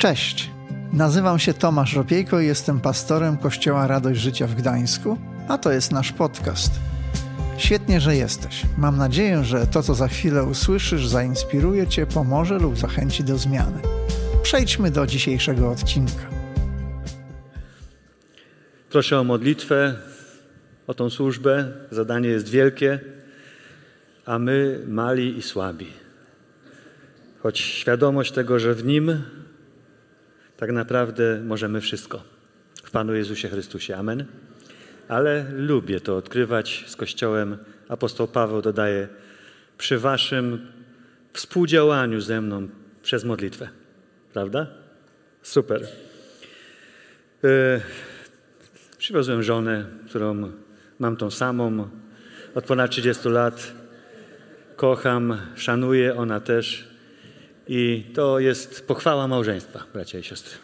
Cześć, nazywam się Tomasz Ropiejko i jestem pastorem Kościoła Radość Życia w Gdańsku, a to jest nasz podcast. Świetnie, że jesteś. Mam nadzieję, że to, co za chwilę usłyszysz, zainspiruje Cię, pomoże lub zachęci do zmiany. Przejdźmy do dzisiejszego odcinka. Proszę o modlitwę, o tą służbę. Zadanie jest wielkie, a my mali i słabi. Choć świadomość tego, że w Nim tak naprawdę możemy wszystko. W Panu Jezusie Chrystusie. Amen. Ale lubię to odkrywać z Kościołem. Apostoł Paweł dodaje, przy Waszym współdziałaniu ze mną przez modlitwę. Prawda? Super. Yy, przywiozłem żonę, którą mam tą samą od ponad 30 lat. Kocham, szanuję, ona też. I to jest pochwała małżeństwa, bracia i siostry.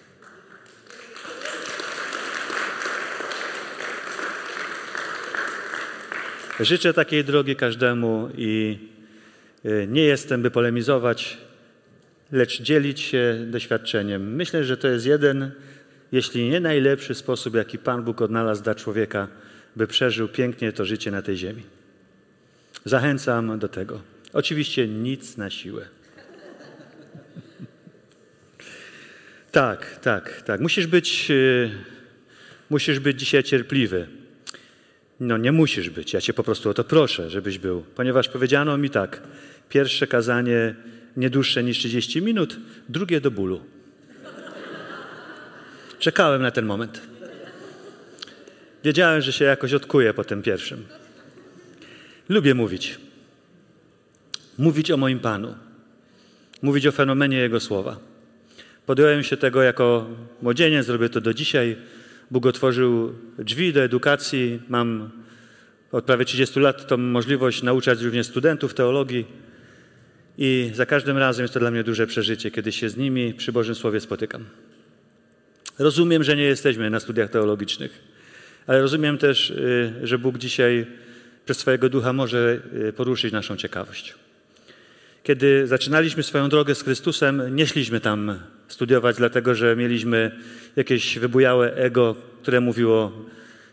Życzę takiej drogi każdemu i y, nie jestem, by polemizować, lecz dzielić się doświadczeniem. Myślę, że to jest jeden, jeśli nie najlepszy sposób, jaki Pan Bóg odnalazł dla człowieka, by przeżył pięknie to życie na tej ziemi. Zachęcam do tego. Oczywiście nic na siłę. Tak, tak, tak. Musisz być, yy, musisz być dzisiaj cierpliwy. No nie musisz być, ja cię po prostu o to proszę, żebyś był, ponieważ powiedziano mi tak, pierwsze kazanie nie dłuższe niż 30 minut, drugie do bólu. Czekałem na ten moment. Wiedziałem, że się jakoś odkuję po tym pierwszym. Lubię mówić. Mówić o moim Panu. Mówić o fenomenie Jego słowa. Podjąłem się tego jako młodzieniec, zrobię to do dzisiaj. Bóg otworzył drzwi do edukacji. Mam od prawie 30 lat tą możliwość nauczać również studentów teologii. I za każdym razem jest to dla mnie duże przeżycie, kiedy się z nimi przy Bożym Słowie spotykam. Rozumiem, że nie jesteśmy na studiach teologicznych, ale rozumiem też, y, że Bóg dzisiaj przez swojego ducha może y, poruszyć naszą ciekawość. Kiedy zaczynaliśmy swoją drogę z Chrystusem, nie szliśmy tam studiować, dlatego że mieliśmy jakieś wybujałe ego, które mówiło: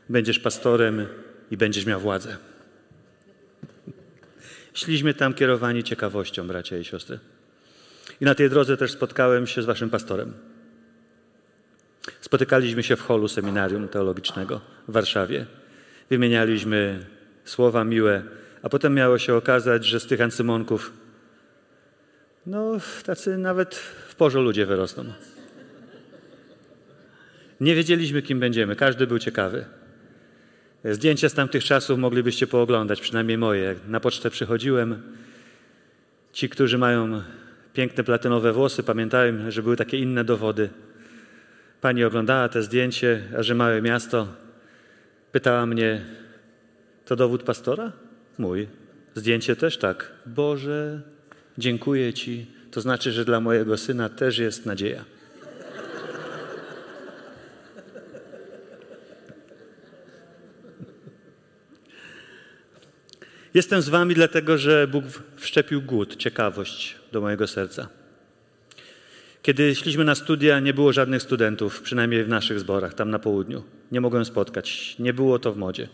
Będziesz pastorem i będziesz miał władzę. Szliśmy tam kierowani ciekawością, bracia i siostry. I na tej drodze też spotkałem się z waszym pastorem. Spotykaliśmy się w holu seminarium teologicznego w Warszawie. Wymienialiśmy słowa miłe, a potem miało się okazać, że z tych ancymonków, no, tacy nawet w porze ludzie wyrosną. Nie wiedzieliśmy, kim będziemy. Każdy był ciekawy. Zdjęcia z tamtych czasów moglibyście pooglądać, przynajmniej moje. Na pocztę przychodziłem. Ci, którzy mają piękne platynowe włosy, pamiętają, że były takie inne dowody. Pani oglądała te zdjęcie, a że małe miasto, pytała mnie, to dowód pastora? Mój. Zdjęcie też tak. Boże, dziękuję Ci. To znaczy, że dla mojego syna też jest nadzieja. Jestem z Wami dlatego, że Bóg wszczepił głód, ciekawość do mojego serca. Kiedy szliśmy na studia, nie było żadnych studentów, przynajmniej w naszych zborach, tam na południu. Nie mogłem spotkać. Nie było to w modzie.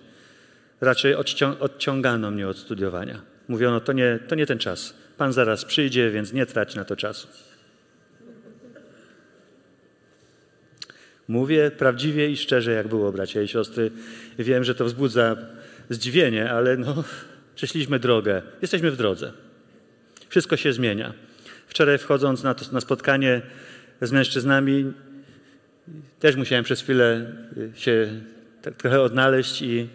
Raczej odciągano mnie od studiowania. Mówiono, to nie, to nie ten czas. Pan zaraz przyjdzie, więc nie trać na to czasu. Mówię prawdziwie i szczerze, jak było, bracia i siostry. Wiem, że to wzbudza zdziwienie, ale no, przeszliśmy drogę. Jesteśmy w drodze. Wszystko się zmienia. Wczoraj wchodząc na, to, na spotkanie z mężczyznami, też musiałem przez chwilę y, się tak trochę odnaleźć i,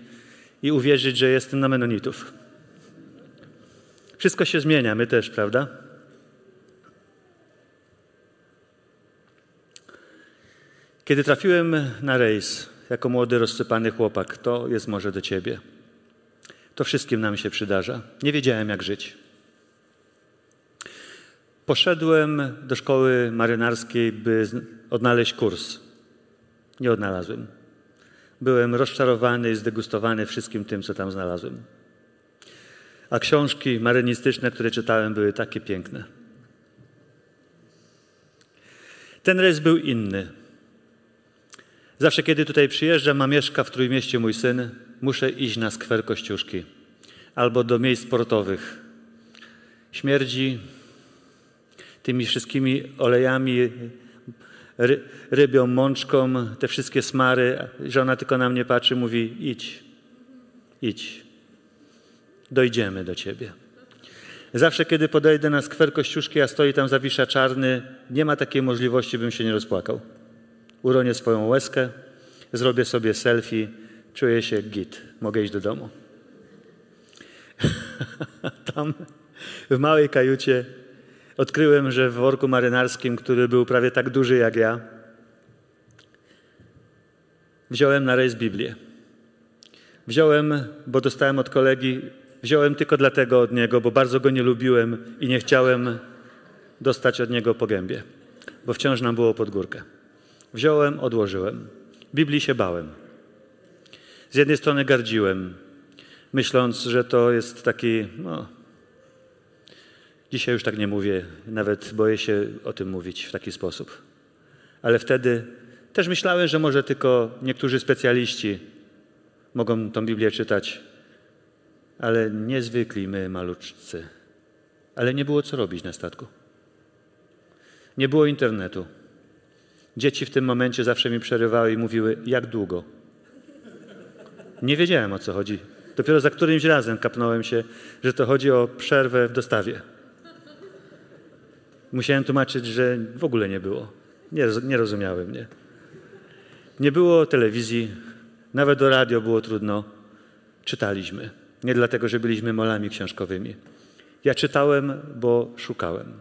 i uwierzyć, że jestem na Menonitów. Wszystko się zmienia, my też, prawda? Kiedy trafiłem na rejs jako młody, rozsypany chłopak, to jest może do ciebie. To wszystkim nam się przydarza. Nie wiedziałem, jak żyć. Poszedłem do szkoły marynarskiej, by odnaleźć kurs. Nie odnalazłem. Byłem rozczarowany i zdegustowany wszystkim tym, co tam znalazłem. A książki marynistyczne, które czytałem, były takie piękne. Ten rejs był inny. Zawsze, kiedy tutaj przyjeżdżam, a mieszka w Trójmieście mój syn, muszę iść na skwer Kościuszki albo do miejsc sportowych. Śmierdzi tymi wszystkimi olejami, ry, rybią, mączką, te wszystkie smary. Żona tylko na mnie patrzy, mówi: idź, idź, dojdziemy do ciebie. Zawsze, kiedy podejdę na skwer Kościuszki, a stoi tam zawisza czarny, nie ma takiej możliwości, bym się nie rozpłakał. Uronię swoją łezkę, zrobię sobie selfie, czuję się git, mogę iść do domu. tam w małej kajucie odkryłem, że w worku marynarskim, który był prawie tak duży jak ja, wziąłem na rejs Biblię. Wziąłem, bo dostałem od kolegi, wziąłem tylko dlatego od niego, bo bardzo go nie lubiłem i nie chciałem dostać od niego po gębie, bo wciąż nam było pod górkę. Wziąłem, odłożyłem. Biblii się bałem. Z jednej strony gardziłem, myśląc, że to jest taki, no, dzisiaj już tak nie mówię, nawet boję się o tym mówić w taki sposób. Ale wtedy też myślałem, że może tylko niektórzy specjaliści mogą tą Biblię czytać, ale niezwykli my maluczcy. Ale nie było co robić na statku. Nie było internetu. Dzieci w tym momencie zawsze mi przerywały i mówiły, jak długo. Nie wiedziałem o co chodzi. Dopiero za którymś razem kapnąłem się, że to chodzi o przerwę w dostawie. Musiałem tłumaczyć, że w ogóle nie było. Nie, nie rozumiałem mnie. Nie było telewizji, nawet do radio było trudno. Czytaliśmy. Nie dlatego, że byliśmy molami książkowymi. Ja czytałem, bo szukałem.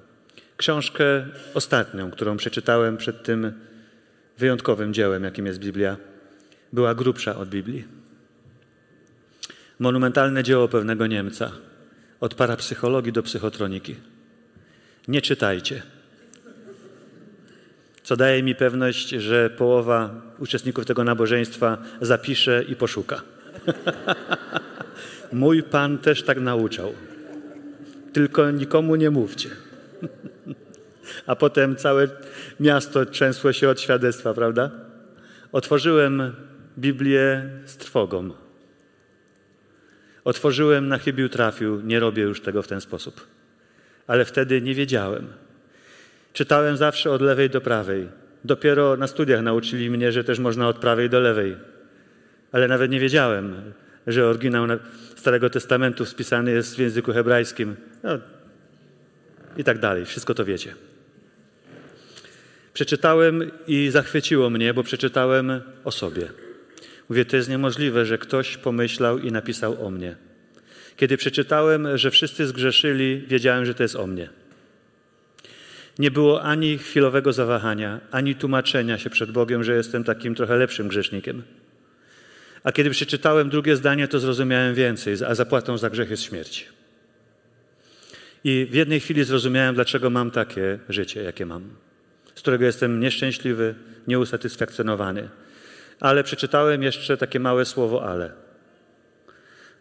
Książkę ostatnią, którą przeczytałem przed tym wyjątkowym dziełem, jakim jest Biblia, była grubsza od Biblii. Monumentalne dzieło pewnego Niemca, od parapsychologii do psychotroniki. Nie czytajcie. Co daje mi pewność, że połowa uczestników tego nabożeństwa zapisze i poszuka. Mój Pan też tak nauczał. Tylko nikomu nie mówcie. A potem całe miasto trzęsło się od świadectwa, prawda? Otworzyłem Biblię z trwogą. Otworzyłem, na chybił trafił, nie robię już tego w ten sposób. Ale wtedy nie wiedziałem. Czytałem zawsze od lewej do prawej. Dopiero na studiach nauczyli mnie, że też można od prawej do lewej. Ale nawet nie wiedziałem, że oryginał Starego Testamentu spisany jest w języku hebrajskim. No, I tak dalej. Wszystko to wiecie. Przeczytałem i zachwyciło mnie, bo przeczytałem o sobie. Mówię, to jest niemożliwe, że ktoś pomyślał i napisał o mnie. Kiedy przeczytałem, że wszyscy zgrzeszyli, wiedziałem, że to jest o mnie. Nie było ani chwilowego zawahania, ani tłumaczenia się przed Bogiem, że jestem takim trochę lepszym grzesznikiem. A kiedy przeczytałem drugie zdanie, to zrozumiałem więcej, a zapłatą za grzech jest śmierć. I w jednej chwili zrozumiałem, dlaczego mam takie życie, jakie mam, z którego jestem nieszczęśliwy, nieusatysfakcjonowany. Ale przeczytałem jeszcze takie małe słowo ale.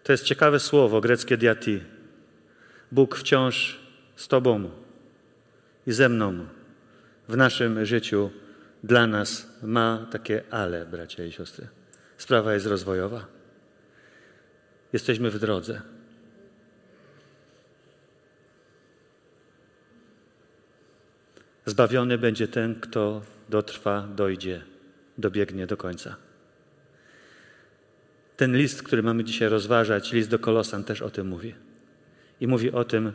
To jest ciekawe słowo greckie diati. Bóg wciąż z Tobą i ze mną w naszym życiu dla nas ma takie ale, bracia i siostry. Sprawa jest rozwojowa. Jesteśmy w drodze. Zbawiony będzie ten, kto dotrwa, dojdzie, dobiegnie do końca. Ten list, który mamy dzisiaj rozważać, list do Kolosan, też o tym mówi. I mówi o tym,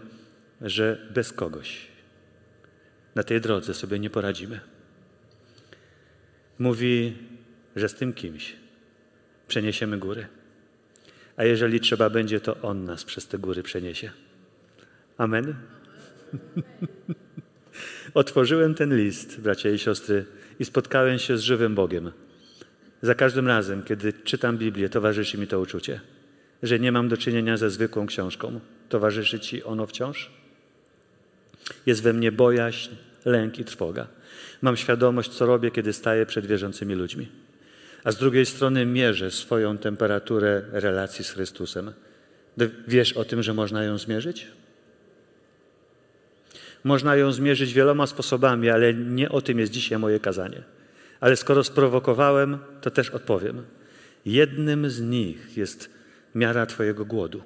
że bez kogoś na tej drodze sobie nie poradzimy. Mówi, że z tym kimś przeniesiemy góry. A jeżeli trzeba będzie, to On nas przez te góry przeniesie. Amen. Otworzyłem ten list, bracia i siostry, i spotkałem się z żywym Bogiem. Za każdym razem, kiedy czytam Biblię, towarzyszy mi to uczucie, że nie mam do czynienia ze zwykłą książką. Towarzyszy ci ono wciąż? Jest we mnie bojaźń, lęk i trwoga. Mam świadomość, co robię, kiedy staję przed wierzącymi ludźmi. A z drugiej strony mierzę swoją temperaturę relacji z Chrystusem. Wiesz o tym, że można ją zmierzyć? Można ją zmierzyć wieloma sposobami, ale nie o tym jest dzisiaj moje kazanie. Ale skoro sprowokowałem, to też odpowiem. Jednym z nich jest miara Twojego głodu.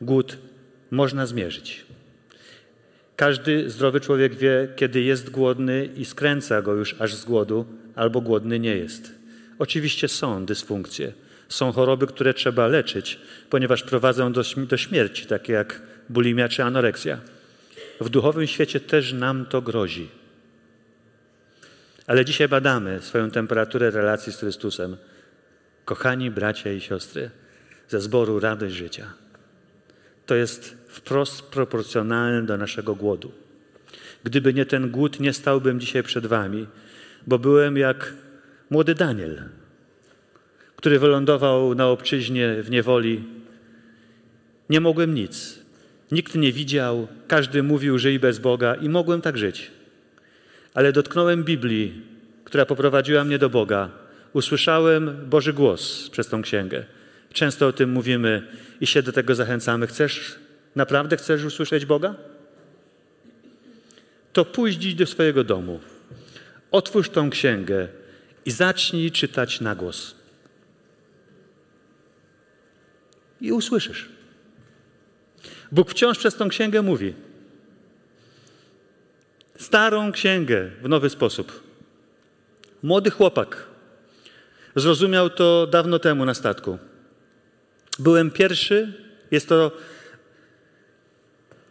Głód można zmierzyć. Każdy zdrowy człowiek wie, kiedy jest głodny i skręca go już aż z głodu, albo głodny nie jest. Oczywiście są dysfunkcje, są choroby, które trzeba leczyć, ponieważ prowadzą do, do śmierci, takie jak bulimia czy anoreksja. W duchowym świecie też nam to grozi. Ale dzisiaj badamy swoją temperaturę relacji z Chrystusem. Kochani bracia i siostry ze zboru Radość Życia. To jest wprost proporcjonalne do naszego głodu. Gdyby nie ten głód, nie stałbym dzisiaj przed Wami, bo byłem jak młody Daniel, który wylądował na obczyźnie w niewoli. Nie mogłem nic. Nikt nie widział, każdy mówił, i bez Boga, i mogłem tak żyć. Ale dotknąłem Biblii, która poprowadziła mnie do Boga. Usłyszałem Boży głos przez tą księgę. Często o tym mówimy i się do tego zachęcamy. Chcesz, naprawdę chcesz usłyszeć Boga? To pójdź dziś do swojego domu. Otwórz tą księgę i zacznij czytać na głos. I usłyszysz. Bóg wciąż przez tą księgę mówi. Starą księgę w nowy sposób. Młody chłopak zrozumiał to dawno temu na statku. Byłem pierwszy. Jest to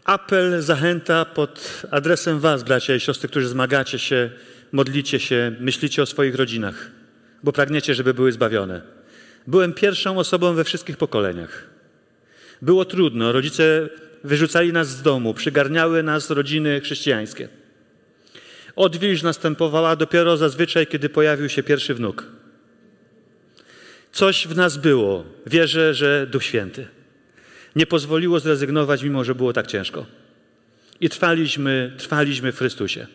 apel, zachęta pod adresem Was, bracia i siostry, którzy zmagacie się, modlicie się, myślicie o swoich rodzinach, bo pragniecie, żeby były zbawione. Byłem pierwszą osobą we wszystkich pokoleniach. Było trudno. Rodzice wyrzucali nas z domu, przygarniały nas rodziny chrześcijańskie. Odwilż następowała dopiero zazwyczaj, kiedy pojawił się pierwszy wnuk. Coś w nas było. Wierzę, że Duch Święty. Nie pozwoliło zrezygnować, mimo że było tak ciężko. I trwaliśmy, trwaliśmy w Chrystusie.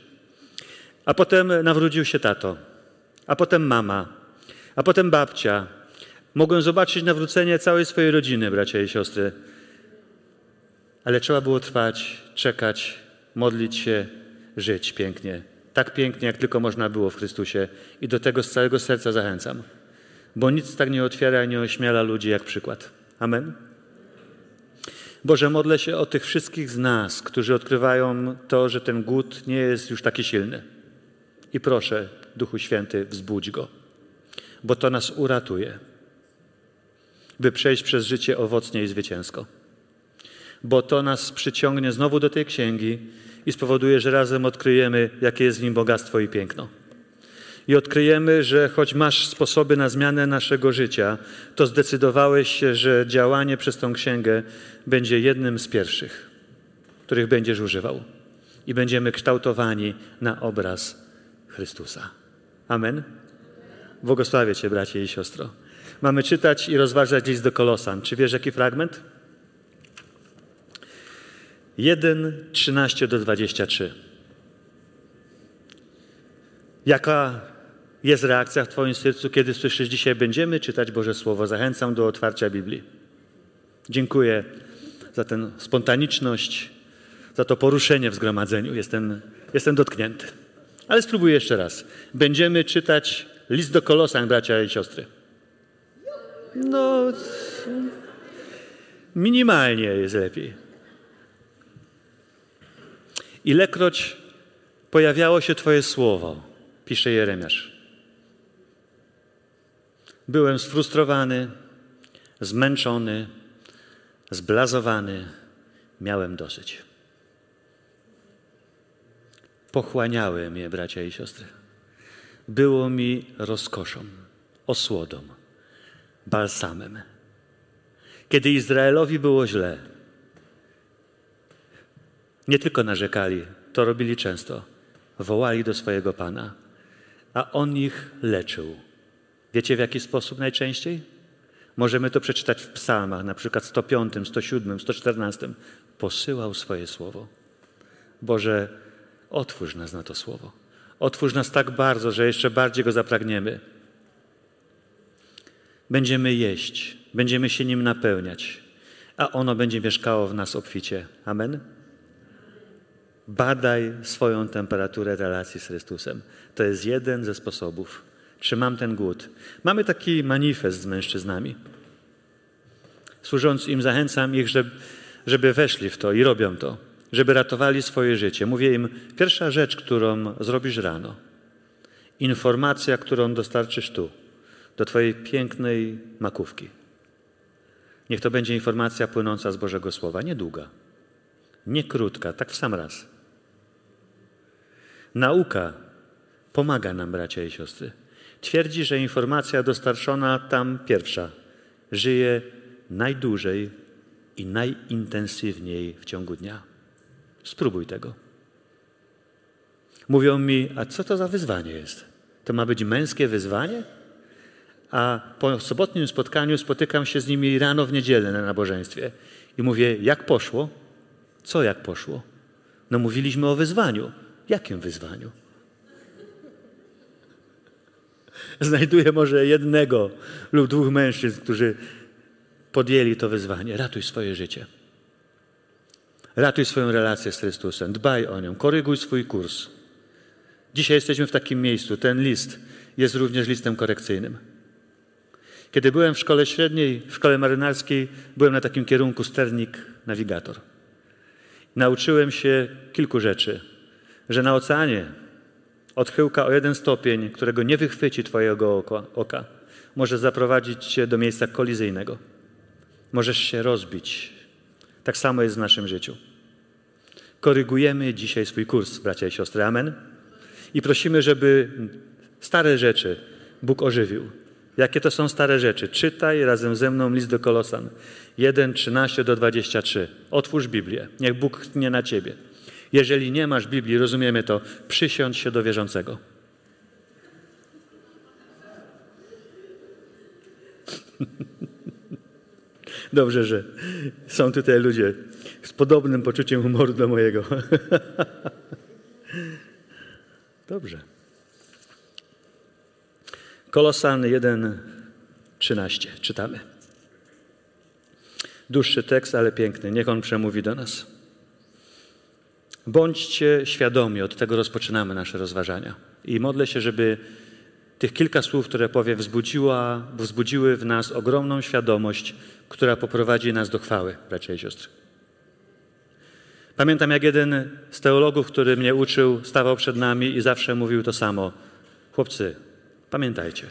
A potem nawrócił się tato, a potem mama, a potem babcia. Mogłem zobaczyć nawrócenie całej swojej rodziny, bracia i siostry. Ale trzeba było trwać, czekać, modlić się, żyć pięknie. Tak pięknie, jak tylko można było w Chrystusie. I do tego z całego serca zachęcam bo nic tak nie otwiera i nie ośmiela ludzi jak przykład. Amen. Boże, modlę się o tych wszystkich z nas, którzy odkrywają to, że ten głód nie jest już taki silny. I proszę, Duchu Święty, wzbudź go, bo to nas uratuje, by przejść przez życie owocnie i zwycięsko. Bo to nas przyciągnie znowu do tej księgi i spowoduje, że razem odkryjemy, jakie jest w nim bogactwo i piękno i odkryjemy, że choć masz sposoby na zmianę naszego życia, to zdecydowałeś się, że działanie przez tą księgę będzie jednym z pierwszych, których będziesz używał. I będziemy kształtowani na obraz Chrystusa. Amen. Błogosławię Cię, bracie i siostro. Mamy czytać i rozważać list do Kolosan. Czy wiesz, jaki fragment? 1, 13 do 23. Jaka jest reakcja w Twoim sercu, kiedy słyszysz dzisiaj będziemy czytać Boże Słowo. Zachęcam do otwarcia Biblii. Dziękuję za tę spontaniczność, za to poruszenie w zgromadzeniu. Jestem, jestem dotknięty. Ale spróbuję jeszcze raz. Będziemy czytać list do Kolosan, bracia i siostry. No, minimalnie jest lepiej. Ilekroć pojawiało się Twoje słowo, pisze Jeremiasz. Byłem sfrustrowany, zmęczony, zblazowany, miałem dosyć. Pochłaniały mnie bracia i siostry. Było mi rozkoszą, osłodą, balsamem. Kiedy Izraelowi było źle, nie tylko narzekali, to robili często, wołali do swojego Pana, a On ich leczył Wiecie w jaki sposób najczęściej? Możemy to przeczytać w psalmach, na przykład 105, 107, 114. Posyłał swoje słowo. Boże, otwórz nas na to słowo. Otwórz nas tak bardzo, że jeszcze bardziej go zapragniemy. Będziemy jeść, będziemy się nim napełniać, a ono będzie mieszkało w nas obficie. Amen? Badaj swoją temperaturę relacji z Chrystusem. To jest jeden ze sposobów. Czy mam ten głód? Mamy taki manifest z mężczyznami. Służąc im, zachęcam ich, żeby, żeby weszli w to i robią to, żeby ratowali swoje życie. Mówię im, pierwsza rzecz, którą zrobisz rano, informacja, którą dostarczysz tu, do Twojej pięknej makówki. Niech to będzie informacja płynąca z Bożego Słowa, niedługa, nie krótka, tak w sam raz. Nauka pomaga nam, bracia i siostry. Twierdzi, że informacja dostarczona tam pierwsza żyje najdłużej i najintensywniej w ciągu dnia. Spróbuj tego. Mówią mi, a co to za wyzwanie jest? To ma być męskie wyzwanie? A po sobotnim spotkaniu spotykam się z nimi rano w niedzielę na nabożeństwie i mówię, jak poszło? Co jak poszło? No mówiliśmy o wyzwaniu. Jakim wyzwaniu? Znajduję może jednego lub dwóch mężczyzn, którzy podjęli to wyzwanie. Ratuj swoje życie. Ratuj swoją relację z Chrystusem. Dbaj o nią. Koryguj swój kurs. Dzisiaj jesteśmy w takim miejscu. Ten list jest również listem korekcyjnym. Kiedy byłem w szkole średniej, w szkole marynarskiej, byłem na takim kierunku sternik, nawigator. Nauczyłem się kilku rzeczy, że na oceanie odchyłka o jeden stopień, którego nie wychwyci Twojego oka, może zaprowadzić Cię do miejsca kolizyjnego. Możesz się rozbić. Tak samo jest w naszym życiu. Korygujemy dzisiaj swój kurs, bracia i siostry. Amen. I prosimy, żeby stare rzeczy Bóg ożywił. Jakie to są stare rzeczy? Czytaj razem ze mną list do Kolosan 1, 13 do 23. Otwórz Biblię. Niech Bóg tnie na ciebie. Jeżeli nie masz Biblii, rozumiemy to, przysiądź się do wierzącego. Dobrze, że są tutaj ludzie z podobnym poczuciem humoru do mojego. Dobrze. Kolosan 1:13 czytamy. Dłuższy tekst, ale piękny. Niech on przemówi do nas. Bądźcie świadomi, od tego rozpoczynamy nasze rozważania. I modlę się, żeby tych kilka słów, które powiem, wzbudziła, wzbudziły w nas ogromną świadomość, która poprowadzi nas do chwały, bracia i siostry. Pamiętam, jak jeden z teologów, który mnie uczył, stawał przed nami i zawsze mówił to samo. Chłopcy, pamiętajcie,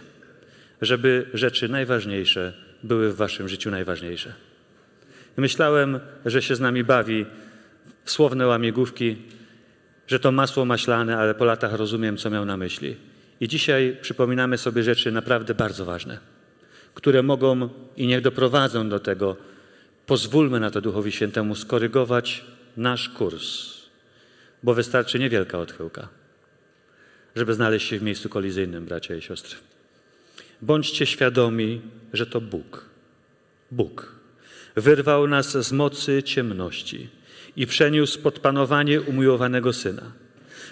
żeby rzeczy najważniejsze były w waszym życiu najważniejsze. Myślałem, że się z nami bawi w słowne łamigłówki, że to masło maślane, ale po latach rozumiem, co miał na myśli. I dzisiaj przypominamy sobie rzeczy naprawdę bardzo ważne, które mogą i niech doprowadzą do tego, pozwólmy na to Duchowi Świętemu skorygować nasz kurs, bo wystarczy niewielka odchyłka, żeby znaleźć się w miejscu kolizyjnym, bracia i siostry. Bądźcie świadomi, że to Bóg. Bóg wyrwał nas z mocy ciemności i przeniósł pod panowanie umiłowanego Syna,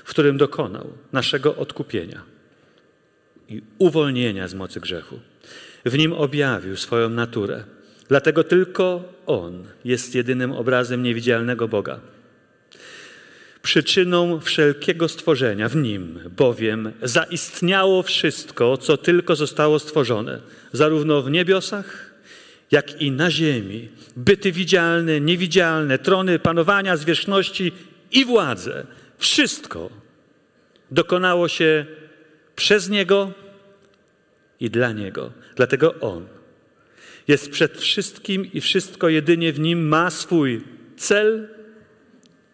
w którym dokonał naszego odkupienia i uwolnienia z mocy grzechu. W nim objawił swoją naturę. Dlatego tylko On jest jedynym obrazem niewidzialnego Boga. Przyczyną wszelkiego stworzenia w Nim bowiem zaistniało wszystko, co tylko zostało stworzone, zarówno w niebiosach, jak i na ziemi. Byty widzialne, niewidzialne, trony panowania, zwierzchności i władze. Wszystko dokonało się przez Niego i dla Niego. Dlatego On jest przed wszystkim i wszystko jedynie w Nim ma swój cel,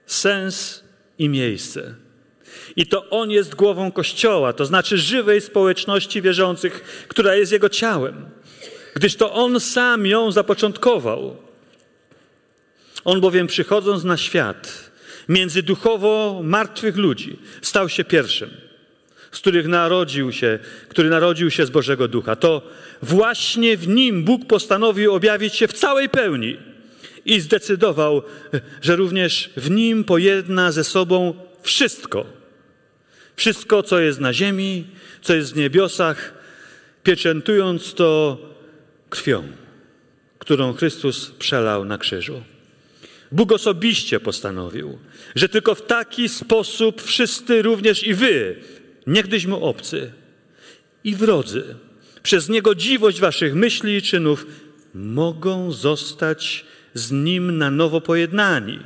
sens i miejsce. I to On jest głową Kościoła, to znaczy żywej społeczności wierzących, która jest Jego ciałem, gdyż to On sam ją zapoczątkował. On bowiem przychodząc na świat między duchowo martwych ludzi stał się pierwszym z których narodził się, który narodził się z Bożego Ducha. To właśnie w nim Bóg postanowił objawić się w całej pełni i zdecydował, że również w nim pojedna ze sobą wszystko. Wszystko, co jest na ziemi, co jest w niebiosach, pieczętując to krwią, którą Chrystus przelał na krzyżu. Bóg osobiście postanowił, że tylko w taki sposób wszyscy, również i wy, niegdyś mu obcy i wrodzy, przez niegodziwość waszych myśli i czynów, mogą zostać z nim na nowo pojednani.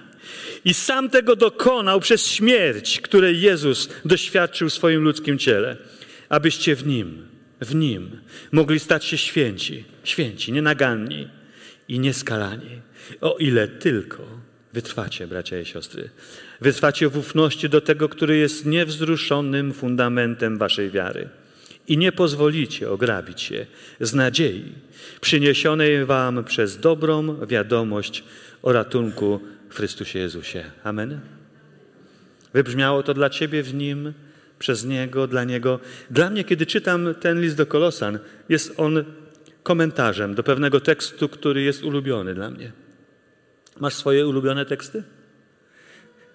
I sam tego dokonał przez śmierć, której Jezus doświadczył w swoim ludzkim ciele, abyście w nim, w nim mogli stać się święci, święci, nienaganni i nieskalani, o ile tylko wytrwacie, bracia i siostry. Wytrwacie w ufności do tego, który jest niewzruszonym fundamentem waszej wiary i nie pozwolicie ograbić się z nadziei przyniesionej wam przez dobrą wiadomość o ratunku w Chrystusie Jezusie. Amen. Wybrzmiało to dla ciebie w nim, przez niego, dla niego. Dla mnie, kiedy czytam ten list do Kolosan, jest on komentarzem do pewnego tekstu, który jest ulubiony dla mnie. Masz swoje ulubione teksty?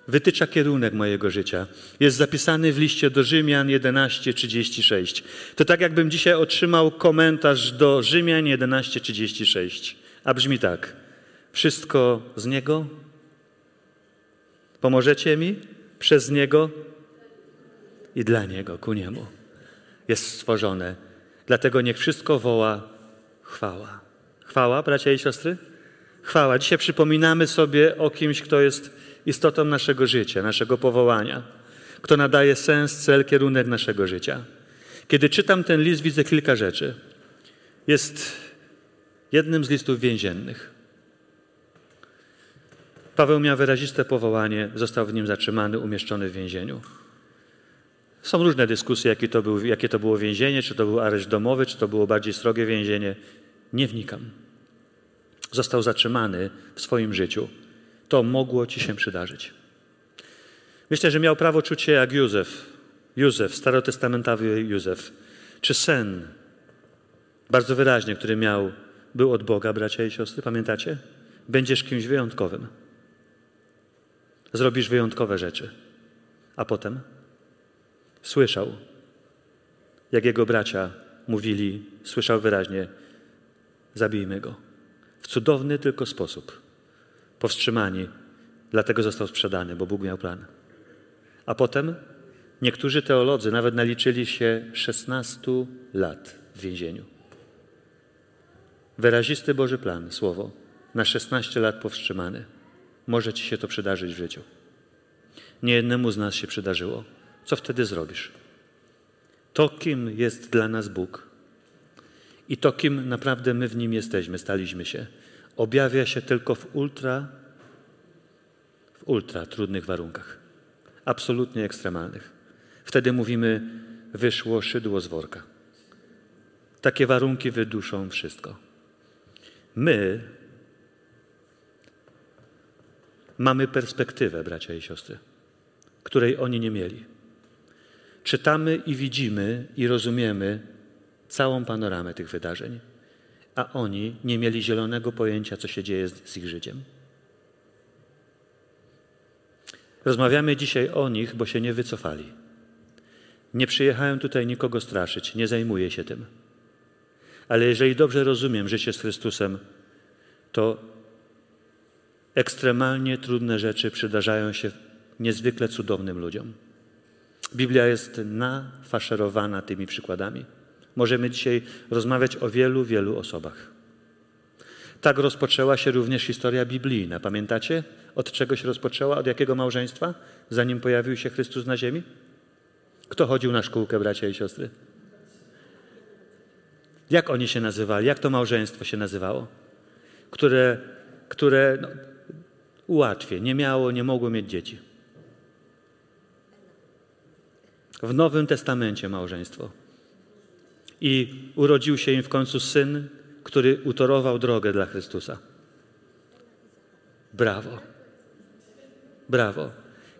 Wytycza kierunek mojego życia. Jest zapisany w liście do Rzymian 11:36. To tak, jakbym dzisiaj otrzymał komentarz do Rzymian 11:36. A brzmi tak: Wszystko z Niego? Pomożecie mi? Przez Niego i dla Niego, ku Niemu. Jest stworzone. Dlatego niech wszystko woła chwała. Chwała, bracia i siostry? Chwała. Dzisiaj przypominamy sobie o kimś, kto jest istotą naszego życia, naszego powołania, kto nadaje sens, cel, kierunek naszego życia. Kiedy czytam ten list, widzę kilka rzeczy. Jest jednym z listów więziennych. Paweł miał wyraziste powołanie, został w nim zatrzymany, umieszczony w więzieniu. Są różne dyskusje, jakie to, był, jakie to było więzienie, czy to był areszt domowy, czy to było bardziej srogie więzienie. Nie wnikam. Został zatrzymany w swoim życiu to mogło ci się przydarzyć. Myślę, że miał prawo czuć się jak Józef. Józef, starotestamentowy Józef. Czy sen, bardzo wyraźnie, który miał, był od Boga, bracia i siostry, pamiętacie? Będziesz kimś wyjątkowym. Zrobisz wyjątkowe rzeczy. A potem słyszał, jak jego bracia mówili, słyszał wyraźnie: zabijmy go. W cudowny tylko sposób powstrzymani, dlatego został sprzedany, bo Bóg miał plan. A potem niektórzy teolodzy nawet naliczyli się 16 lat w więzieniu. Wyrazisty Boży plan, słowo, na 16 lat powstrzymany. Może ci się to przydarzyć w życiu. Nie jednemu z nas się przydarzyło. Co wtedy zrobisz? To, kim jest dla nas Bóg i to, kim naprawdę my w Nim jesteśmy, staliśmy się, objawia się tylko w ultra, w ultra trudnych warunkach, absolutnie ekstremalnych. Wtedy mówimy, wyszło szydło z worka. Takie warunki wyduszą wszystko. My mamy perspektywę, bracia i siostry, której oni nie mieli. Czytamy i widzimy i rozumiemy całą panoramę tych wydarzeń a oni nie mieli zielonego pojęcia, co się dzieje z, z ich życiem. Rozmawiamy dzisiaj o nich, bo się nie wycofali. Nie przyjechałem tutaj nikogo straszyć, nie zajmuję się tym. Ale jeżeli dobrze rozumiem życie z Chrystusem, to ekstremalnie trudne rzeczy przydarzają się niezwykle cudownym ludziom. Biblia jest nafaszerowana tymi przykładami. Możemy dzisiaj rozmawiać o wielu, wielu osobach. Tak rozpoczęła się również historia biblijna. Pamiętacie, od czego się rozpoczęła? Od jakiego małżeństwa, zanim pojawił się Chrystus na ziemi? Kto chodził na szkółkę, bracia i siostry? Jak oni się nazywali? Jak to małżeństwo się nazywało? Które, które no, ułatwię, nie miało, nie mogło mieć dzieci. W Nowym Testamencie małżeństwo i urodził się im w końcu syn, który utorował drogę dla Chrystusa. Brawo. Brawo.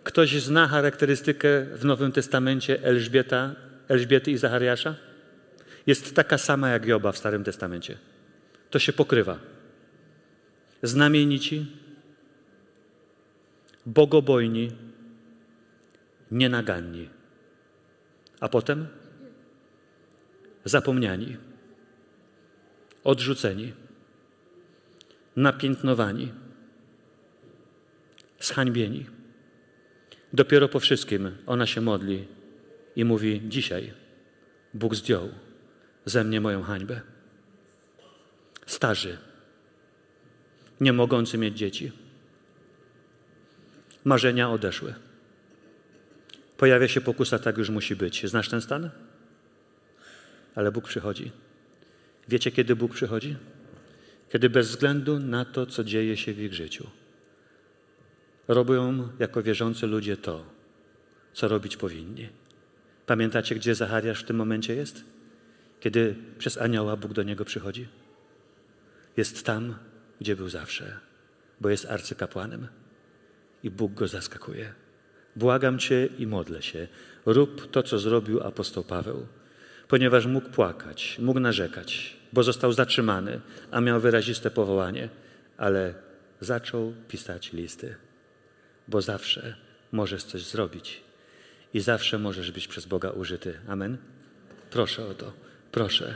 Ktoś zna charakterystykę w Nowym Testamencie Elżbieta, Elżbiety i Zachariasza? Jest taka sama jak Joba w Starym Testamencie. To się pokrywa. Znamienici, bogobojni, nienaganni. A potem zapomniani, odrzuceni, napiętnowani. zhańbieni. Dopiero po wszystkim ona się modli i mówi: Dzisiaj Bóg zdjął ze mnie moją hańbę. Starzy, nie mogący mieć dzieci. Marzenia odeszły. Pojawia się pokusa, tak już musi być. Znasz ten stan? Ale Bóg przychodzi. Wiecie, kiedy Bóg przychodzi? Kiedy bez względu na to, co dzieje się w ich życiu, robią jako wierzący ludzie to, co robić powinni. Pamiętacie, gdzie Zachariasz w tym momencie jest? Kiedy przez anioła Bóg do niego przychodzi? Jest tam, gdzie był zawsze, bo jest arcykapłanem i Bóg go zaskakuje. Błagam Cię i modlę się, rób to, co zrobił apostoł Paweł, ponieważ mógł płakać, mógł narzekać, bo został zatrzymany, a miał wyraziste powołanie, ale zaczął pisać listy, bo zawsze możesz coś zrobić i zawsze możesz być przez Boga użyty. Amen? Proszę o to, proszę.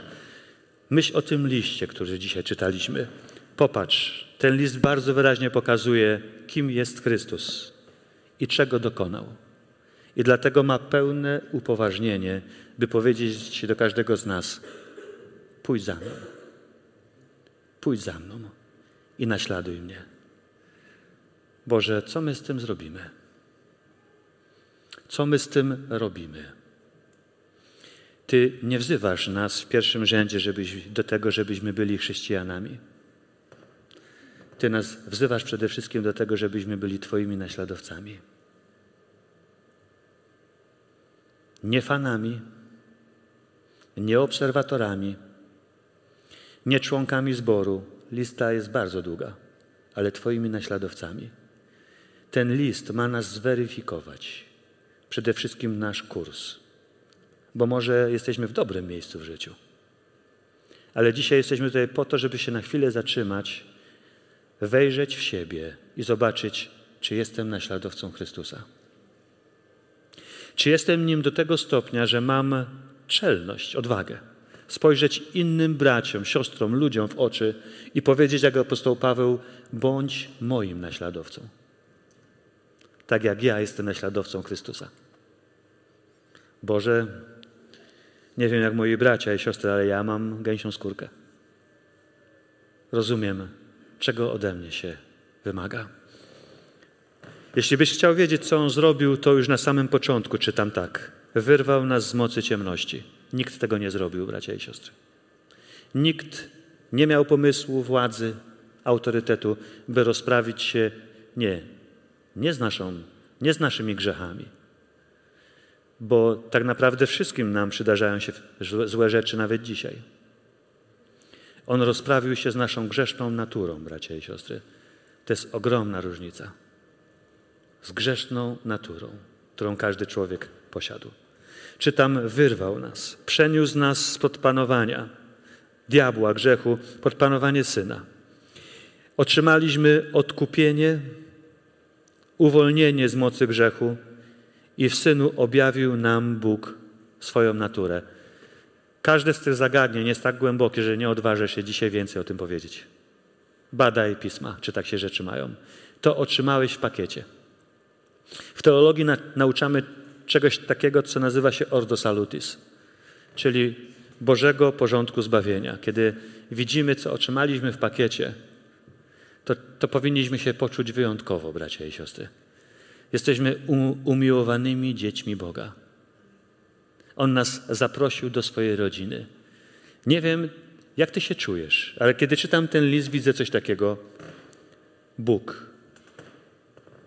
Myśl o tym liście, który dzisiaj czytaliśmy. Popatrz, ten list bardzo wyraźnie pokazuje, kim jest Chrystus i czego dokonał. I dlatego ma pełne upoważnienie, by powiedzieć do każdego z nas: pójdź za mną, pójdź za mną i naśladuj mnie. Boże, co my z tym zrobimy? Co my z tym robimy? Ty nie wzywasz nas w pierwszym rzędzie żebyś, do tego, żebyśmy byli chrześcijanami. Ty nas wzywasz przede wszystkim do tego, żebyśmy byli Twoimi naśladowcami. Nie fanami, nie obserwatorami, nie członkami zboru. Lista jest bardzo długa, ale Twoimi naśladowcami. Ten list ma nas zweryfikować. Przede wszystkim nasz kurs, bo może jesteśmy w dobrym miejscu w życiu. Ale dzisiaj jesteśmy tutaj po to, żeby się na chwilę zatrzymać wejrzeć w siebie i zobaczyć, czy jestem naśladowcą Chrystusa. Czy jestem nim do tego stopnia, że mam czelność, odwagę, spojrzeć innym braciom, siostrom, ludziom w oczy i powiedzieć, jak apostoł Paweł, bądź moim naśladowcą. Tak jak ja jestem naśladowcą Chrystusa. Boże, nie wiem jak moi bracia i siostry, ale ja mam gęsią skórkę. Rozumiem, czego ode mnie się wymaga. Jeśli byś chciał wiedzieć, co on zrobił, to już na samym początku czytam tak. Wyrwał nas z mocy ciemności. Nikt tego nie zrobił, bracia i siostry. Nikt nie miał pomysłu, władzy, autorytetu, by rozprawić się nie, nie z, naszą, nie z naszymi grzechami. Bo tak naprawdę wszystkim nam przydarzają się złe rzeczy nawet dzisiaj. On rozprawił się z naszą grzeszną naturą, bracia i siostry. To jest ogromna różnica. Z grzeszną naturą, którą każdy człowiek posiadł. Czytam, wyrwał nas, przeniósł nas spod panowania diabła, grzechu, pod panowanie syna. Otrzymaliśmy odkupienie, uwolnienie z mocy grzechu i w synu objawił nam Bóg swoją naturę. Każde z tych zagadnień jest tak głębokie, że nie odważę się dzisiaj więcej o tym powiedzieć. Badaj pisma, czy tak się rzeczy mają. To otrzymałeś w pakiecie. W teologii na, nauczamy czegoś takiego, co nazywa się ordo salutis, czyli Bożego porządku zbawienia. Kiedy widzimy, co otrzymaliśmy w pakiecie, to, to powinniśmy się poczuć wyjątkowo, bracia i siostry. Jesteśmy umiłowanymi dziećmi Boga. On nas zaprosił do swojej rodziny. Nie wiem, jak ty się czujesz, ale kiedy czytam ten list, widzę coś takiego. Bóg,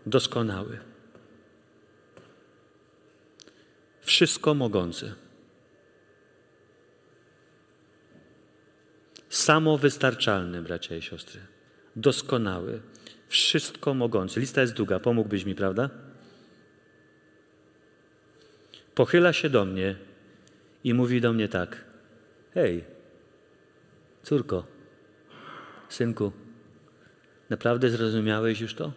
doskonały, wszystko mogący, samowystarczalny, bracia i siostry, doskonały, wszystko mogący. Lista jest długa, pomógłbyś mi, prawda? pochyla się do mnie i mówi do mnie tak: Hej, córko, synku, naprawdę zrozumiałeś już to?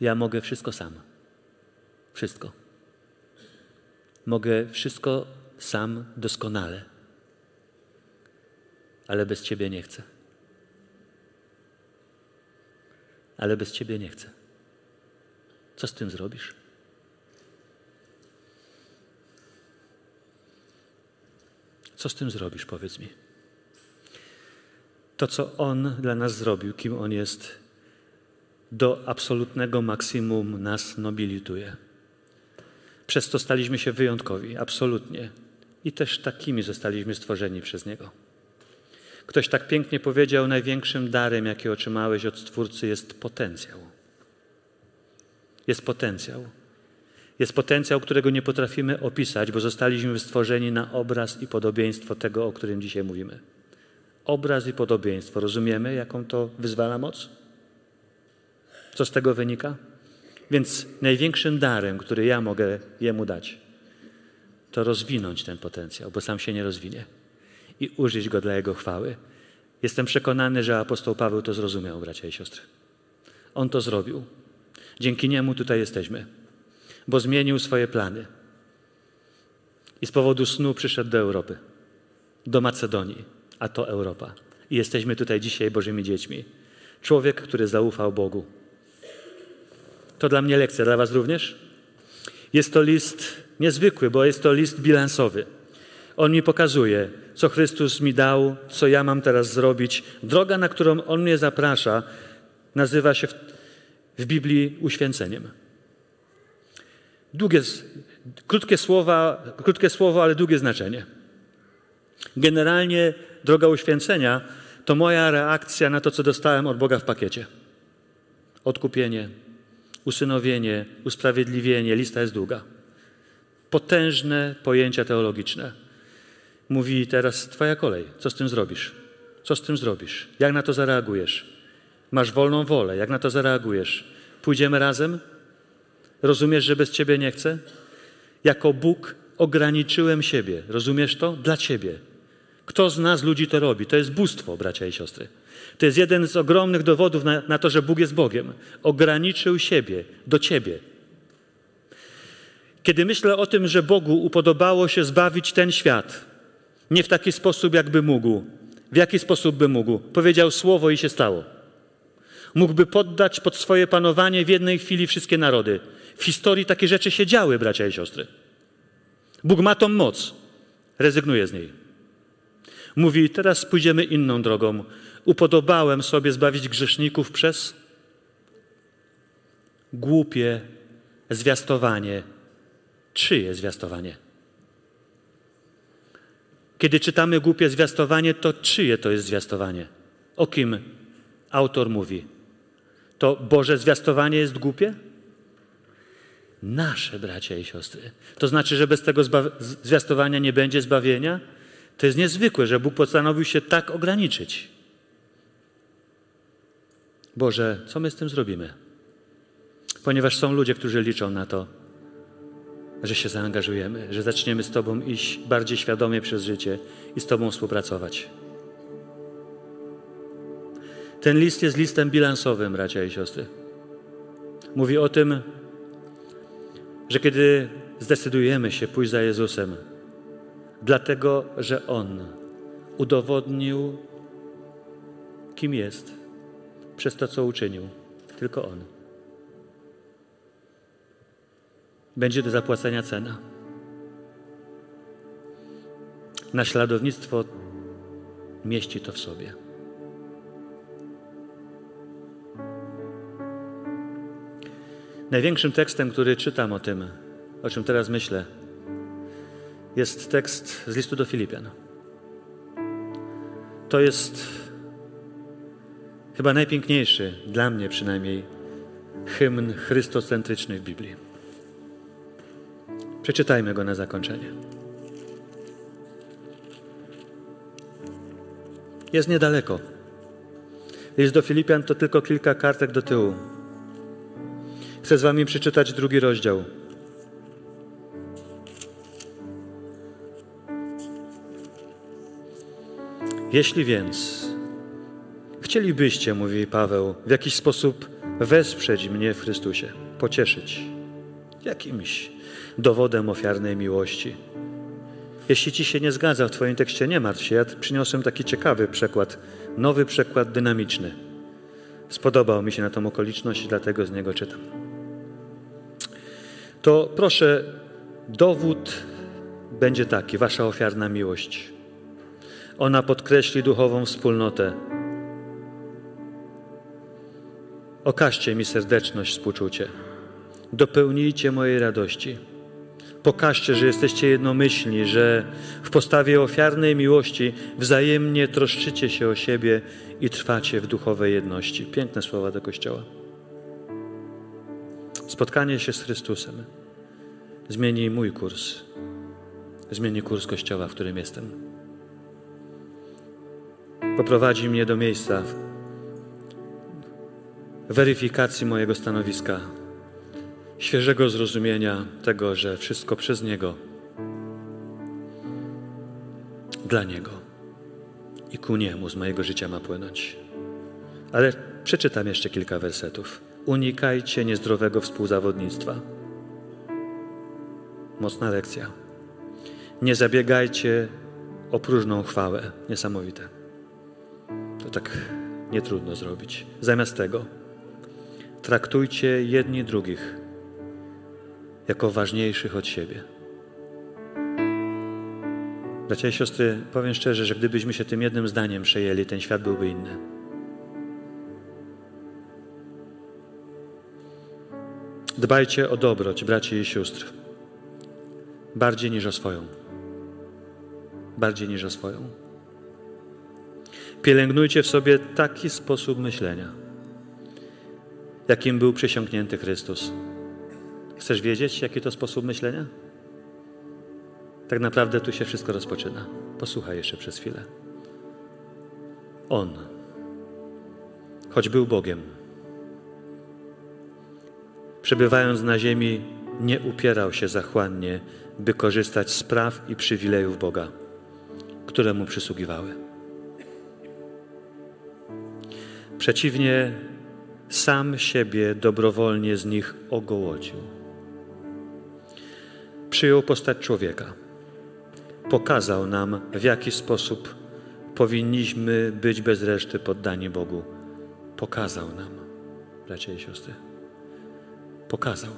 Ja mogę wszystko sam. Wszystko. Mogę wszystko sam doskonale. Ale bez Ciebie nie chcę. Ale bez Ciebie nie chcę. Co z tym zrobisz? Co z tym zrobisz, powiedz mi? To, co On dla nas zrobił, kim On jest, do absolutnego maksimum nas nobilituje. Przez to staliśmy się wyjątkowi, absolutnie. I też takimi zostaliśmy stworzeni przez Niego. Ktoś tak pięknie powiedział: Największym darem, jaki otrzymałeś od Stwórcy, jest potencjał. Jest potencjał. Jest potencjał, którego nie potrafimy opisać, bo zostaliśmy stworzeni na obraz i podobieństwo tego, o którym dzisiaj mówimy. Obraz i podobieństwo. Rozumiemy, jaką to wyzwala moc? Co z tego wynika? Więc największym darem, który ja mogę Jemu dać, to rozwinąć ten potencjał, bo sam się nie rozwinie i użyć go dla Jego chwały. Jestem przekonany, że apostoł Paweł to zrozumiał, bracia i siostry. On to zrobił. Dzięki niemu tutaj jesteśmy, bo zmienił swoje plany. I z powodu snu przyszedł do Europy, do Macedonii, a to Europa. I jesteśmy tutaj dzisiaj Bożymi dziećmi. Człowiek, który zaufał Bogu. To dla mnie lekcja, dla Was również? Jest to list niezwykły, bo jest to list bilansowy. On mi pokazuje, co Chrystus mi dał, co ja mam teraz zrobić. Droga, na którą On mnie zaprasza, nazywa się w, w Biblii uświęceniem. Długie, krótkie, słowa, krótkie słowo, ale długie znaczenie. Generalnie droga uświęcenia to moja reakcja na to, co dostałem od Boga w pakiecie. Odkupienie, usynowienie, usprawiedliwienie, lista jest długa. Potężne pojęcia teologiczne. Mówi teraz Twoja kolej. Co z tym zrobisz? Co z tym zrobisz? Jak na to zareagujesz? Masz wolną wolę. Jak na to zareagujesz? Pójdziemy razem? Rozumiesz, że bez Ciebie nie chcę? Jako Bóg ograniczyłem siebie. Rozumiesz to? Dla Ciebie. Kto z nas ludzi to robi? To jest bóstwo, bracia i siostry. To jest jeden z ogromnych dowodów na, na to, że Bóg jest Bogiem. Ograniczył siebie do ciebie. Kiedy myślę o tym, że Bogu upodobało się zbawić ten świat, nie w taki sposób, jakby mógł, w jaki sposób by mógł, powiedział słowo i się stało. Mógłby poddać pod swoje panowanie w jednej chwili wszystkie narody. W historii takie rzeczy się działy, bracia i siostry. Bóg ma tą moc, rezygnuje z niej. Mówi: Teraz pójdziemy inną drogą upodobałem sobie zbawić grzeszników przez głupie zwiastowanie. Czyje zwiastowanie? Kiedy czytamy głupie zwiastowanie, to czyje to jest zwiastowanie? O kim autor mówi? To Boże zwiastowanie jest głupie? Nasze bracia i siostry. To znaczy, że bez tego zwiastowania nie będzie zbawienia? To jest niezwykłe, że Bóg postanowił się tak ograniczyć. Boże, co my z tym zrobimy? Ponieważ są ludzie, którzy liczą na to, że się zaangażujemy, że zaczniemy z Tobą iść bardziej świadomie przez życie i z Tobą współpracować. Ten list jest listem bilansowym, bracia i siostry. Mówi o tym, że kiedy zdecydujemy się pójść za Jezusem, dlatego że On udowodnił, kim jest przez to, co uczynił. Tylko On. Będzie do zapłacenia cena. Naśladownictwo mieści to w sobie. Największym tekstem, który czytam o tym, o czym teraz myślę, jest tekst z listu do Filipian. To jest chyba najpiękniejszy, dla mnie przynajmniej, hymn chrystocentryczny w Biblii. Przeczytajmy go na zakończenie. Jest niedaleko. List do Filipian to tylko kilka kartek do tyłu. Chcę z Wami przeczytać drugi rozdział. Jeśli więc chcielibyście, mówi Paweł, w jakiś sposób wesprzeć mnie w Chrystusie, pocieszyć jakimś dowodem ofiarnej miłości. Jeśli ci się nie zgadza w Twoim tekście, nie martw się. Ja przyniosłem taki ciekawy przekład, nowy przekład dynamiczny. Spodobał mi się na tą okoliczność i dlatego z niego czytam. to proszę, dowód będzie taki, wasza ofiarna miłość. Ona podkreśli duchową wspólnotę. Okażcie mi serdeczność, współczucie. Dopełnijcie mojej radości. Pokażcie, że jesteście jednomyślni, że w postawie ofiarnej miłości wzajemnie troszczycie się o siebie i trwacie w duchowej jedności. Piękne słowa do Kościoła. Spotkanie się z Chrystusem zmieni mój kurs, zmieni kurs Kościoła, w którym jestem. Poprowadzi mnie do miejsca weryfikacji mojego stanowiska, świeżego zrozumienia tego, że wszystko przez Niego, dla Niego i ku Niemu z mojego życia ma płynąć. Ale przeczytam jeszcze kilka wersetów. Unikajcie niezdrowego współzawodnictwa. Mocna lekcja. Nie zabiegajcie o próżną chwałę. Niesamowite. Tak nietrudno zrobić. Zamiast tego traktujcie jedni drugich jako ważniejszych od siebie. Bracia i siostry, powiem szczerze, że gdybyśmy się tym jednym zdaniem przejęli, ten świat byłby inny. Dbajcie o dobroć braci i sióstr bardziej niż o swoją. Bardziej niż o swoją. Pielęgnujcie w sobie taki sposób myślenia, jakim był przesiąknięty Chrystus. Chcesz wiedzieć, jaki to sposób myślenia? Tak naprawdę tu się wszystko rozpoczyna. Posłuchaj jeszcze przez chwilę. On, choć był Bogiem, przebywając na ziemi, nie upierał się zachłannie, by korzystać z praw i przywilejów Boga, które mu przysługiwały. Przeciwnie, sam siebie dobrowolnie z nich ogołodził. Przyjął postać człowieka. Pokazał nam, w jaki sposób powinniśmy być bez reszty poddani Bogu. Pokazał nam, bracia i siostry pokazał.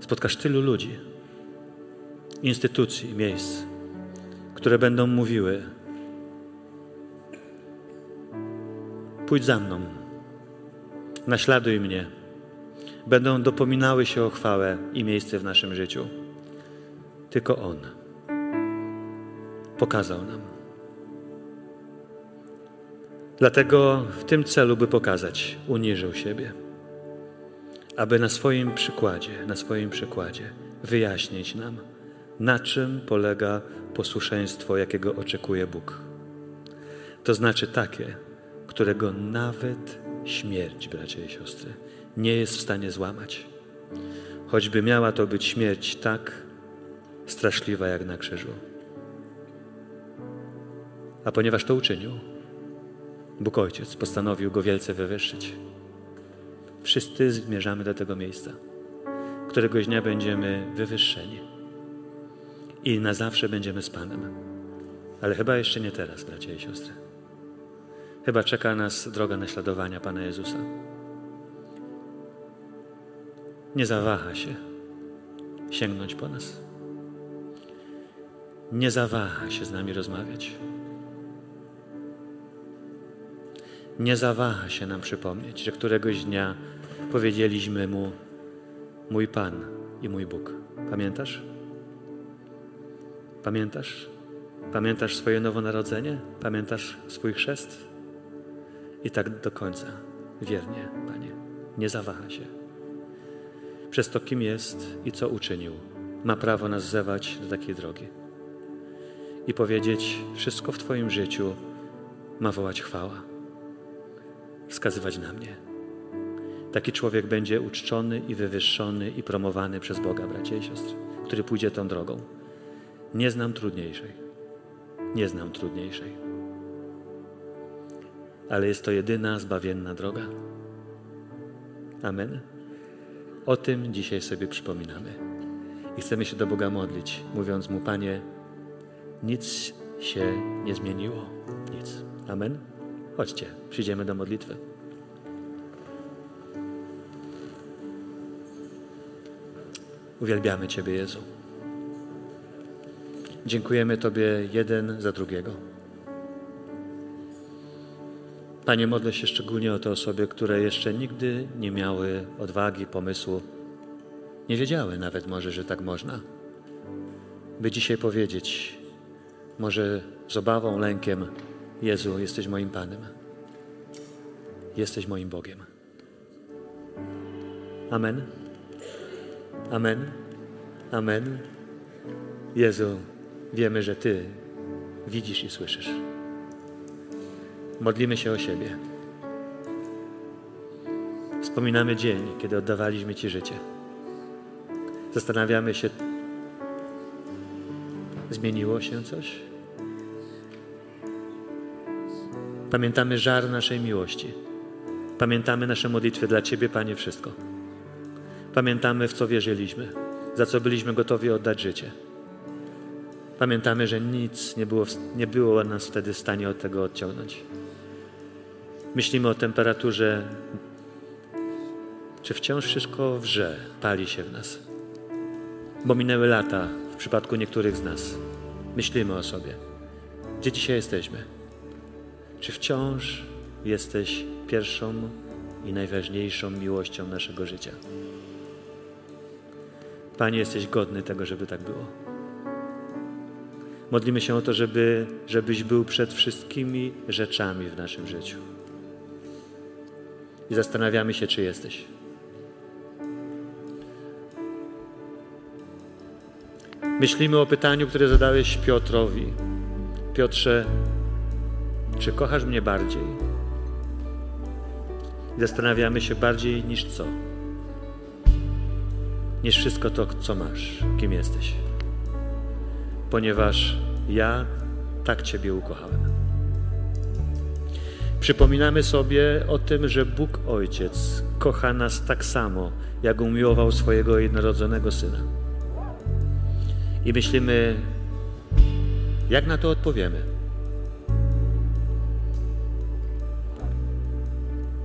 Spotkasz tylu ludzi, instytucji, miejsc, które będą mówiły: Pójdź za mną, naśladuj mnie. Będą dopominały się o chwałę i miejsce w naszym życiu. Tylko On pokazał nam. Dlatego w tym celu, by pokazać, uniżył siebie aby na swoim przykładzie, na swoim przykładzie wyjaśnić nam, na czym polega posłuszeństwo, jakiego oczekuje Bóg. To znaczy takie, którego nawet śmierć, bracia i siostry, nie jest w stanie złamać. Choćby miała to być śmierć tak straszliwa jak na krzyżu. A ponieważ to uczynił, Bóg Ojciec postanowił go wielce wywyższyć. Wszyscy zmierzamy do tego miejsca. Któregoś dnia będziemy wywyższeni. I na zawsze będziemy z Panem. Ale chyba jeszcze nie teraz, bracia i siostry. Chyba czeka nas droga naśladowania Pana Jezusa. Nie zawaha się sięgnąć po nas. Nie zawaha się z nami rozmawiać. Nie zawaha się nam przypomnieć, że któregoś dnia powiedzieliśmy Mu, mój Pan i mój Bóg. Pamiętasz? Pamiętasz? Pamiętasz swoje nowonarodzenie? Pamiętasz swój chrzest? I tak do końca, wiernie, Panie, nie zawaha się. Przez to, kim jest i co uczynił, ma prawo nas zewać do takiej drogi. I powiedzieć, wszystko w Twoim życiu ma wołać chwała, wskazywać na mnie. Taki człowiek będzie uczczony i wywyższony i promowany przez Boga, bracia i siostry, który pójdzie tą drogą. Nie znam trudniejszej. Nie znam trudniejszej. Ale jest to jedyna zbawienna droga. Amen. O tym dzisiaj sobie przypominamy. I chcemy się do Boga modlić, mówiąc Mu, Panie, nic się nie zmieniło. Nic. Amen. Chodźcie, przyjdziemy do modlitwy. Uwielbiamy Ciebie, Jezu. Dziękujemy Tobie jeden za drugiego. Panie, modlę się szczególnie o te osoby, które jeszcze nigdy nie miały odwagi, pomysłu, nie wiedziały nawet może, że tak można, by dzisiaj powiedzieć, może z obawą, lękiem, Jezu, jesteś moim Panem, jesteś moim Bogiem. Amen. Amen. Amen. Jezu, wiemy, że Ty widzisz i słyszysz. Modlimy się o siebie. Wspominamy dzień, kiedy oddawaliśmy Ci życie. Zastanawiamy się, zmieniło się coś? Pamiętamy żar naszej miłości. Pamiętamy nasze modlitwy dla Ciebie, Panie, wszystko. Pamiętamy, w co wierzyliśmy, za co byliśmy gotowi oddać życie. Pamiętamy, że nic nie było, nie było nas wtedy w stanie od tego odciągnąć. Myślimy o temperaturze, czy wciąż wszystko wrze, pali się w nas. Bo minęły lata w przypadku niektórych z nas. Myślimy o sobie. Gdzie dzisiaj jesteśmy? Czy wciąż jesteś pierwszą i najważniejszą miłością naszego życia? Panie, jesteś godny tego, żeby tak było. Modlimy się o to, żeby, żebyś był przed wszystkimi rzeczami w naszym życiu. I zastanawiamy się, czy jesteś. Myślimy o pytaniu, które zadałeś Piotrowi. Piotrze, czy kochasz mnie bardziej? I zastanawiamy się bardziej niż co? Niż wszystko to, co masz, kim jesteś. Ponieważ ja tak Ciebie ukochałem. Przypominamy sobie o tym, że Bóg Ojciec kocha nas tak samo, jak umiłował swojego jednorodzonego Syna. I myślimy, jak na to odpowiemy.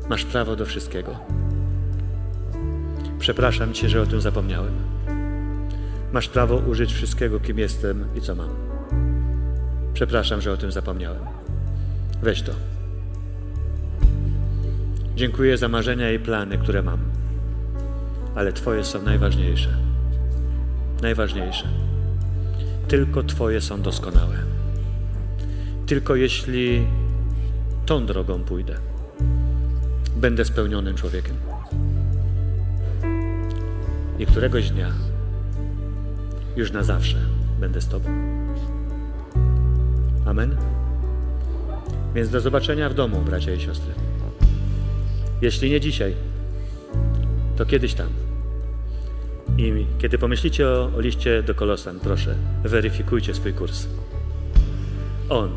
Masz prawo do wszystkiego. Przepraszam Cię, że o tym zapomniałem. Masz prawo użyć wszystkiego, kim jestem i co mam. Przepraszam, że o tym zapomniałem. Weź to. Dziękuję za marzenia i plany, które mam, ale Twoje są najważniejsze. Najważniejsze. Tylko Twoje są doskonałe. Tylko jeśli tą drogą pójdę, będę spełnionym człowiekiem. I któregoś dnia już na zawsze będę z Tobą. Amen. Więc do zobaczenia w domu, bracia i siostry. Jeśli nie dzisiaj, to kiedyś tam. I kiedy pomyślicie o, o liście do Kolosan, proszę, weryfikujcie swój kurs. On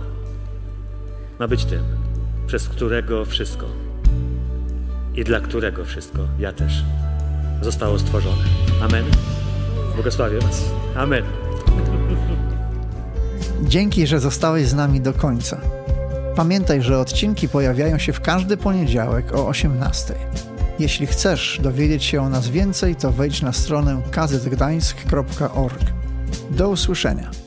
ma być tym, przez którego wszystko i dla którego wszystko, ja też, zostało stworzone. Amen. Błogosławię Was. Amen. Dzięki, że zostałeś z nami do końca. Pamiętaj, że odcinki pojawiają się w każdy poniedziałek o 18. Jeśli chcesz dowiedzieć się o nas więcej, to wejdź na stronę kazetgdańsk.org. Do usłyszenia.